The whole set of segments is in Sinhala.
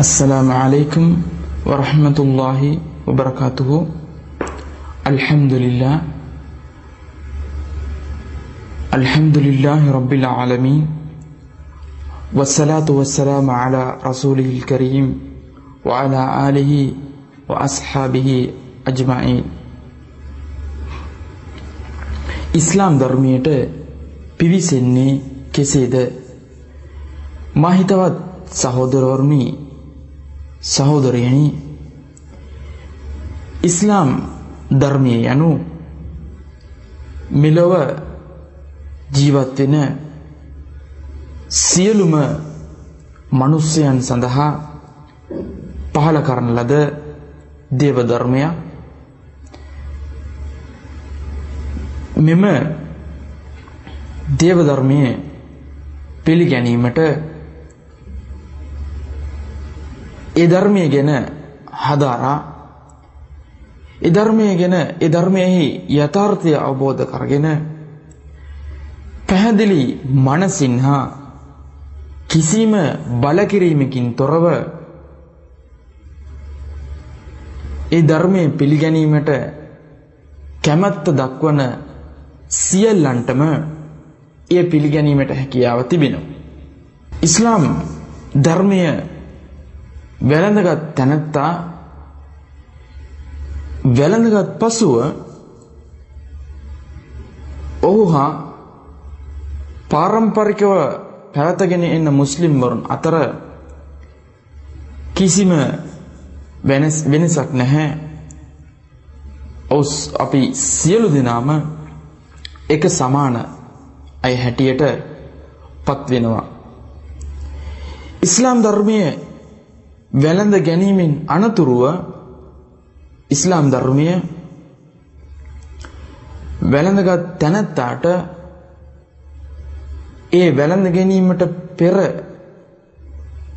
السلام عليكم ورحمة الله وبركاته الحمد لله الحمد لله رب العالمين والصلاة والسلام على رسوله الكريم وعلى آله وأصحابه أجمعين ඉස්ලාම් ධර්මයට පිවිසෙන්නේ කෙසේද මහිතවත් සහෝදරවරුනි සහෝදරයනි ඉස්ලාම් ධර්මය යනු මෙලොව ජීවත්වෙන සියලුම මනුස්්‍යයන් සඳහා පහළ කරන ලද දේවධර්මයක් මෙම දේවධර්මය පිළිගැනීමට ඒ ධර්මය ගැන හදාරා ඒ ධර්මය ගැන ඒ ධර්මයෙහි යථාර්ථය අවබෝධ කරගෙන පැහැදිලි මනසින් හා කිසිම බලකිරීමකින් තොරව ඒ ධර්මය පිළිගැනීමට කැමැත්ත දක්වන සියල්ලන්ටම එය පිළිගැනීමට හැකියාව තිබෙනවා. ඉස්ලාම් ධර්මය වැළඳගත් තැනැත්තා වැළඳගත් පසුව ඔහු හා පාරම්පරිකව පැවතගෙන එන්න මුස්ලිම්වරුන් අතර කිසිම වෙනසක් නැහැ ඔවුස් අපි සියලු දෙනාම එක සමාන අය හැටියට පත්වෙනවා. ඉස්ලාම් ධර්මය වැළඳ ගැනීමෙන් අනතුරුව ඉස්ලාම් ධර්මය වැළඳගත් තැනැත්තාට ඒ වැළඳ ගැනීමට පෙර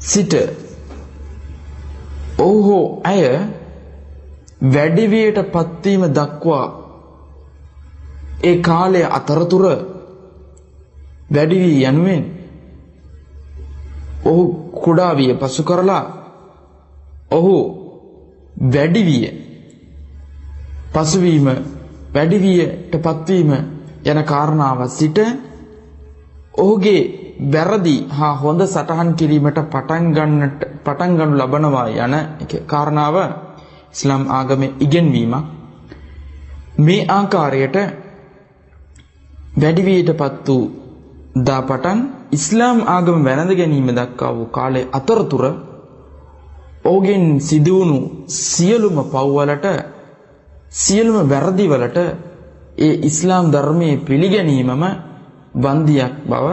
සිට ඔහු හෝ ඇය වැඩිවියට පත්වීම දක්වා ඒ කාලය අතරතුර වැඩිවී යනුවෙන් ඔහු කුඩාවිය පසු කරලා ඔහු වැඩිවිය. පසුවීම වැඩිවියට පත්වීම යන කාරණාව සිට ඔහුගේ වැරදි හා හොඳ සටහන් කිරීමට පටන් ගන්නට පටන් ගනු ලබනවා යන කාරණාව ඉස්ලාම් ආගමේ ඉගෙනවීමක් මේ ආකාරයට වැඩිවියට පත් වූ දා පටන් ඉස්ලාම් ආගම වැළඳ ගැනීම දක්වා වූ කාලය අතරතුර ඔහුගෙන් සිදුවුණු සියලුම පව්වලට සියලුම වැරදිවලට ඒ ඉස්ලාම් ධර්මයේ පිළිගැනීමම වන්දියක් බව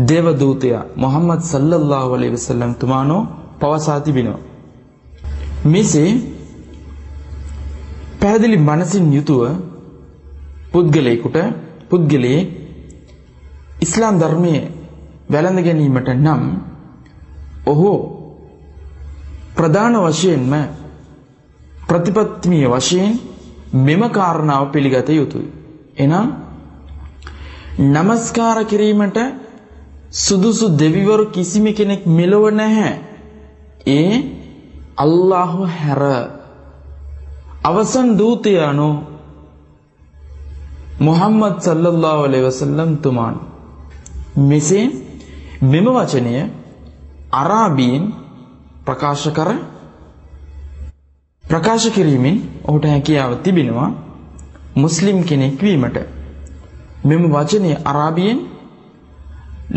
දේවදූතයා මොහම්මද් සල්ලල්ලාහු අලයිහි වසල්ලම් තුමානෝ පවසා තිබෙනවා. මෙසේ පැහැදිලි මනසින් යුතුව පුද්ගලයෙකුට පුද්ගලයේ ඉස්ලාම් ධර්මයේ වැළඳ ගැනීමට නම් ඔහු ප්‍රධාන වශයෙන්ම ප්‍රතිපත්තිමය වශයෙන් මෙම කාරණාව පිළිගත යුතුයි. එනම් නමස්කාර කිරීමට සුදුසු දෙවිවරු කිසිම කෙනෙක් මෙලොව නැහැ. ඒ අල්ලාහු හැර අවසන් දූතයානෝ මොහම්මද් සල්ලල්ලාහු අලයිහි වසල්ලම් තුමාන් මෙසේ මෙම වචනය අරාබීන් ප්‍රකාශ කර ප්‍රකාශ කිරීමෙන් ඔහුට හැකියාව තිබෙනවා මුස්ලිම් කෙනෙක් වීමට මෙම වචනය අරාබියෙන්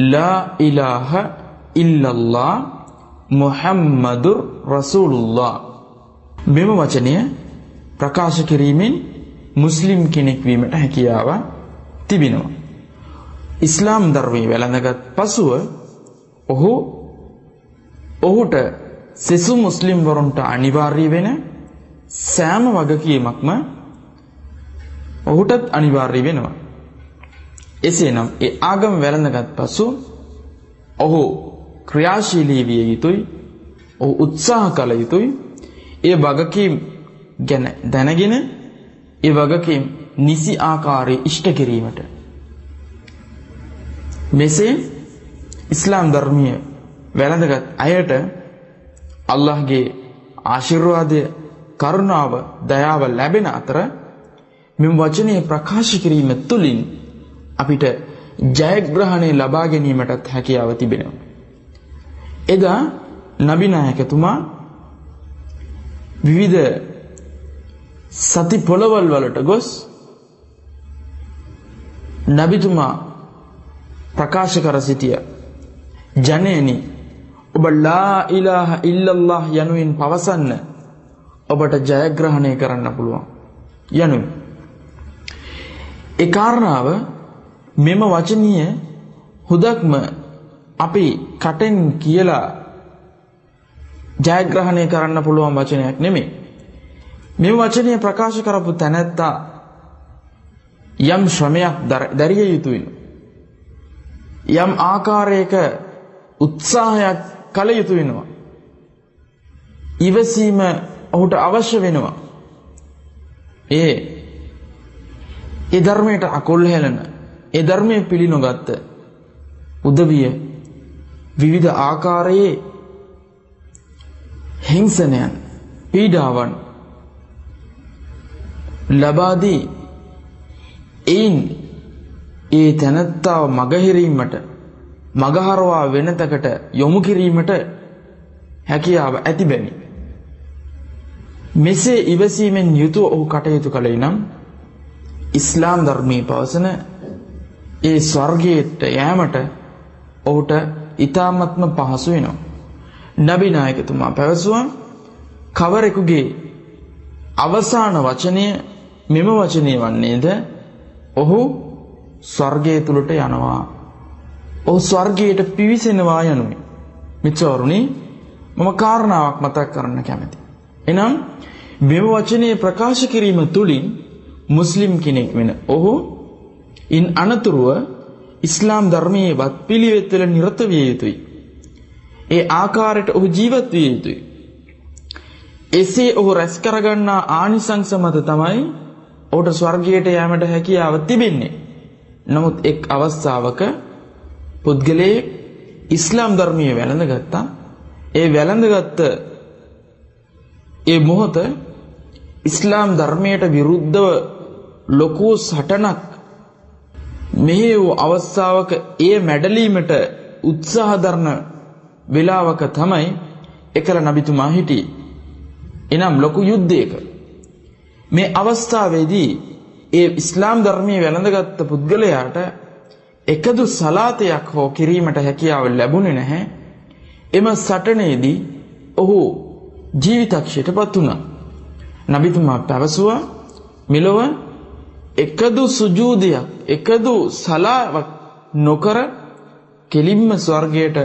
ලා ඉලාහ ඉල්ලල්ලා මුහම්මදුර් රසූලුල්ලා මෙම වචනය ප්‍රකාශ කිරීමෙන් මුස්ලිම් කෙනෙක් වීමට හැකියාව තිබෙනවා. ඉස්ලාම් ධර්මයේ වැළඳගත් පසුව ඔහු ඔහුට සෙසු මුස්ලිම් වරුන්ට අනිවාර්ය වෙන සෑම වගකීමක්ම ඔහුටත් අනිවාර්ය වෙනවා. එසේනම් ඒ ආගම වැළඳගත් පසු ඔහු ක්‍රියාශීලී විය යුතුයි. ඔහු උත්සාහ කළ යුතුයි. ඒ වගකීම් ගැන දැනගෙන ඒ වගකීම් නිසි ආකාරයේ ඉෂ්ට කිරීමට මෙසේ ඉස්ලාම් ධර්මීය වැළඳගත් අයට අල්ලාහගේ ආශිර්වාදය කරුණාව දයාව ලැබෙන අතර මෙම වචනය ප්‍රකාශ කිරීම තුළින් අපිට ජයග්‍රහණය ලබා ගැනීමටත් හැකියාව තිබෙනවා. එදා නබිනායකතුමා විවිධ සති පොළවල් වලට ගොස් නබිතුමා ප්‍රකාශ කර සිටිය ජනයනි ඔබ ලා ඉලාහ ඉල්ලල්ලාහ් යනුවෙන් පවසන්න ඔබට ජයග්‍රහණය කරන්න පුළුවන්. යනු ඒ කාරණාව මෙම වචනීය හුදක්ම අපි කටෙන් කියලා ජයග්‍රහණය කරන්න පුළුවන් වචනයක් නෙමෙයි. මේ වචනය ප්‍රකාශ කරපු තැනැත්තා යම් ශ්‍රමයක් දැරිය යුතුයි. යම් ආකාරයක උත්සාහයක් කළ යුතු වෙනවා. ඉවසීම ඔහුට අවශ්‍ය වෙනවා. ඒ ඒ ධර්මයට අකුල් හෙලන ඒ ධර්මයේ පිළිනොගත්ත උදවිය විවිධ ආකාරයේ හිංසනයන් පීඩාවන් ලබාදී එයින් ඒ තැනැත්තාව මගහිරීමට මගහරවා වෙනතකට යොමු කිරීමට හැකියාව ඇති බැනි. මෙසේ ඉවසීමෙන් යුතුව ඔහු කටයුතු කළේ නම් ඉස්ලාම් ධර්මී පවසන ඒ ස්වර්ගයට යෑමට ඔහුට ඉතාමත්ම පහසු වෙනවා. නබිනායකතුමා පැවසුවා කවරෙකුගේ අවසාන වචනය මෙම වචනය වන්නේද ඔහු ස්වර්ගය තුළට යනවා. ඔහු ස්වර්ගයට පිවිසෙනවා යනුයි. මිත්‍රවරුණි මම කාරණාවක් මතක් කරන්න කැමති. එනම් මෙම වචනය ප්‍රකාශ කිරීම තුළින් මුස්ලිම් කෙනෙක් වෙන ඔහු ඉන් අනතුරුව ඉස්ලාම් ධර්මයේ වත් පිළිවෙත්වල නිරත විය යුතුයි. ඒ ආකාරයට ඔහු ජීවත් විය යුතුයි. එසේ ඔහු රැස් කරගන්නා ආනිසංස මත තමයි ඔහුට ස්වර්ගයට යෑමට හැකියාව තිබෙන්නේ. නමුත් එක් අවස්ථාවක පුද්ගලයෙක් ඉස්ලාම් ධර්මයේ වැළඳගත්තා. ඒ වැළඳගත්ත ඒ මොහොත ඉස්ලාම් ධර්මයට විරුද්ධව ලොකු සටනක් මෙහි වූ අවස්ථාවක එය මැඩලීමට උත්සාහ දරන වෙලාවක තමයි එකල නබිතුමා හිටියේ. එනම් ලොකු යුද්ධයක මේ අවස්ථාවේදී ඒ ඉස්ලාම් ධර්මයේ වැළඳගත් පුද්ගලයාට එකදු සලාතයක් හෝ කිරීමට හැකියාව ලැබුණේ නැහැ. එම සටනේදී ඔහු ජීවිතක්ෂයට පත් වුණා. නබිතුමා පැවසුවා මෙලොව එකදු සුජූදයක් එකදු සලාවක් නොකර කෙලින්ම ස්වර්ගයට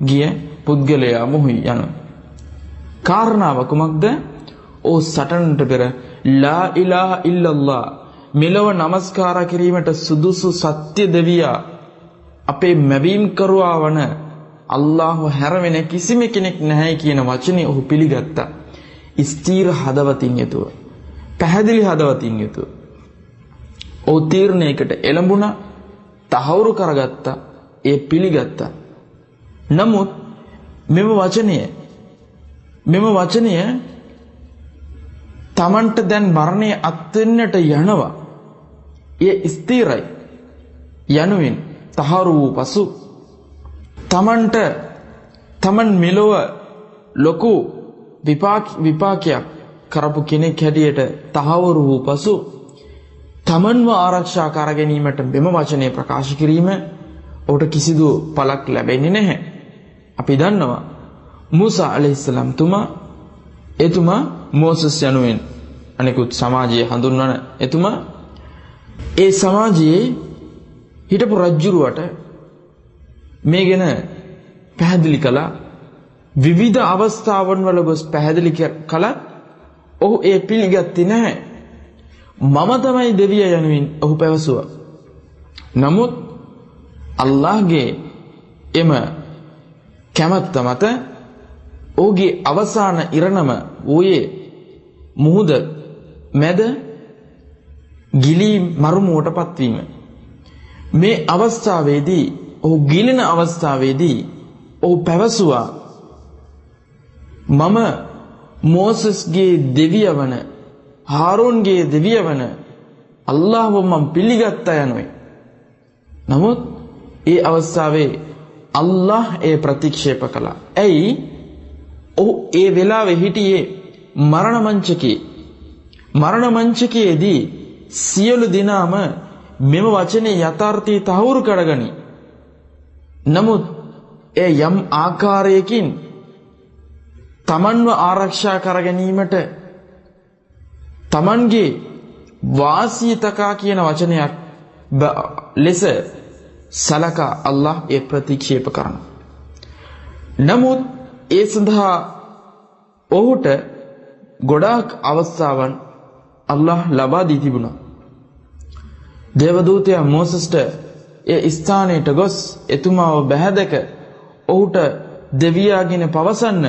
ගිය පුද්ගලයා මොහි යන. කාරණාව කුමක්ද? ඕ සටනට පෙර ලා ඉලාහ ඉල්ලල්ලා මෙලව නමස්කාර කිරීමට සුදුසු සත්‍ය දෙවියා අපේ මැවීම් කරුවා වන අල්ලාහ් හැරවෙන කිසිම කෙනෙක් නැහැ කියන වචනේ ඔහු පිළිගත්තා. ස්ථීර හදවතින් යුතුව. පැහැදිලි හදවතින් යුතුව. ඔහු තීරණයකට එළඹුණා, තහවුරු කරගත්තා, ඒ පිළිගත්තා. නමුත් මෙම වචනය මෙම වචනය තමන්ට දැන් මරණය අත්වෙන්නට යනවා. එය ස්ථීරයි. යනුවෙන් තහවුරු වූ පසු තමන්ට තමන් මෙලොව ලොකු විපාකයක් කරපු කෙනෙක් හැටියට තහවුරු වූ පසු තමන්ව ආරක්ෂා කර ගැනීමට මෙම වචනය ප්‍රකාශ කිරීම ඔහුට කිසිදු පළක් ලැබෙන්නේ නැහැ. අපි දන්නවා මූසා අලයිහිස්සලාම් තුමා එතුමා මෝසස් යනුවෙන් අනෙකුත් සමාජයේ හඳුන්වන එතුමා ඒ සමාජයේ හිටපු රජ්ජුරුවට මේ ගැන පැහැදිලි කළා විවිධ අවස්ථාවන් වල ගොස් පැහැදිලි කළත් ඔහු ඒ පිළිගත්තේ නැහැ. මම තමයි දෙවිය යනුවෙන් ඔහු පැවසුවා. නමුත් අල්ලාහ්ගේ එම කැමැත්ත මත ඔහුගේ අවසාන ඉරණම වූයේ මුහුද මැද ගිලී මරුමුවට පත්වීම. මේ අවස්ථාවේදී ඔහු ගිලෙන අවස්ථාවේදී ඔහු පැවසුවා මම මෝසස්ගේ දෙවිය වන හාරෝන්ගේ දෙවිය වන අල්ලාහව මම පිළිගත්තා යනුයි. නමුත් ඒ අවස්ථාවේ අල්ලාහ් ඒ ප්‍රතික්ෂේප කළා. ඇයි? ඔහු ඒ වෙලාවේ හිටියේ මරණ මංචකේ. මරණ මංචකයේදී සියලු දිනාම මෙම වචනේ යථාර්ථය තහවුරු කරගනි. නමුත් ඒ යම් ආකාරයකින් තමන්ව ආරක්ෂා කර ගැනීමට තමන්ගේ වාසියතකා කියන වචනයක් ලෙස සලකා අල්ලාහ් ඒ ප්‍රතික්ෂේප කරන. නමුත් ඒ සඳහා ඔහුට ගොඩාක් අවස්ථාවන් අල්ලාහ් ලබා දී තිබුණා. දේවදූතයා මෝසස්ට ඒ ස්ථානයට ගොස් එතුමාව බැහැදක ඔහුට දෙවියාගෙන පවසන්න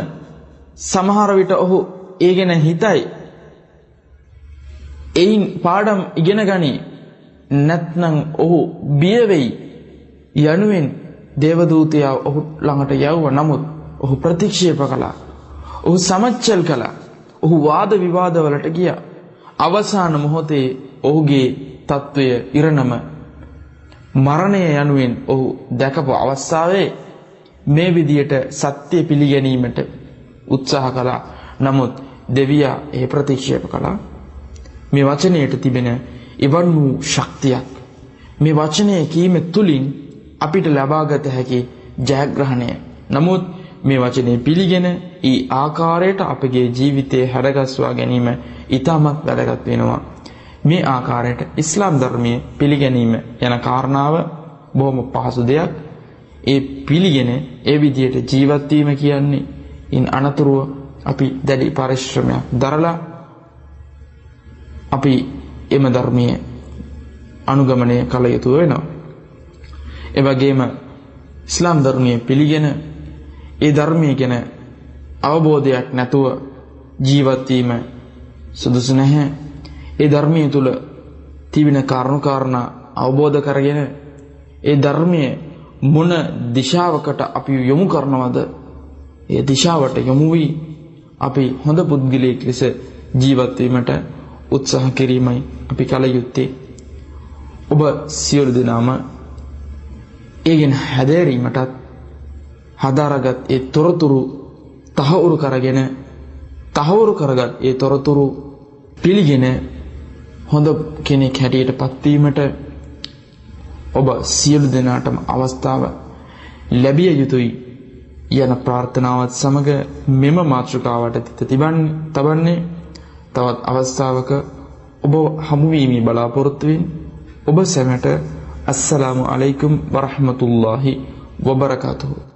සමහර විට ඔහු ඒ ගැන හිතයි. එයින් පාඩම් ඉගෙන ගනී. නැත්නම් ඔහු බිය වෙයි. යනුවෙන් දේවදූතයා ඔහු ළඟට යවුව නමුත් ඔහු ප්‍රතික්ෂේප කළා. ඔහු සමච්චල් කළා. ඔහු වාද විවාදවලට ගියා. අවසාන මොහොතේ ඔහුගේ తත්වය ඉරණම මරණය යනුවෙන් ඔහු දැකපු අවස්ථාවේ මේ විදියට සත්‍ය පිළිගැනීමට උත්සාහ කළා. නමුත් දෙවියා ඒ ප්‍රතික්ෂේප කළා. මේ වචනයට තිබෙන ඉවන් වූ ශක්තියක් මේ වචනය කීම තුලින් අපිට ලබාගත හැකි ජයග්‍රහණය. නමුත් මේ වචනේ පිළිගෙන ඊ ආකාරයට අපගේ ජීවිතයේ හැඩගස්වා ගැනීම ඊටමත් වැදගත් වෙනවා. මේ ආකාරයට ඉස්ලාම් ධර්මයේ පිළිගැනීම යන කාරණාව බොහොම පහසු දෙයක්. ඒ පිළිගෙන ඒ විදිහට ජීවත් වීම කියන්නේ ඉන් අනතුරුව අපි දැඩි පරිශ්‍රමයක් දරලා අපි එම ධර්මයේ අනුගමනය කළ යුතු වෙනවා. ඒ වගේම ඉස්ලාම් ධර්මයේ පිළිගෙන ඒ ධර්මයේ ගැන අවබෝධයක් නැතුව ජීවත් වීම සුදුසු නැහැ. ඒ ධර්මයේ තුල තිබෙන කරුණු කාරණා අවබෝධ කරගෙන ඒ ධර්මයේ මොන දිශාවකට අපි යොමු කරනවද ඒ දිශාවට යොමු වී අපි හොඳ පුද්ගලයෙක් ලෙස ජීවත් වීමට උත්සාහ කිරීමයි අපි කල යුත්තේ. ඔබ සියලු දෙනාම ඒගෙන හැදෑරීමටත් හදාරගත් ඒ තොරතුරු තහවුරු කරගෙන තහවුරු කරගත් ඒ තොරතුරු පිළිගෙන හොඳ කෙනෙක් හැටියට පත්වීමට ඔබ සියලු දෙනාටම අවස්ථාව ලැබිය යුතුයි යන ප්‍රාර්ථනාවත් සමග මෙම මාතෘකාවට තිත තිබන්නේ තබන්නේ. තවත් අවස්ථාවක ඔබ හමුවීමේ බලාපොරොත්තුවෙන් ඔබ සැමට අස්සලාමු අලයිකුම් වරහමතුල්ලාහි වබරකාතුහු.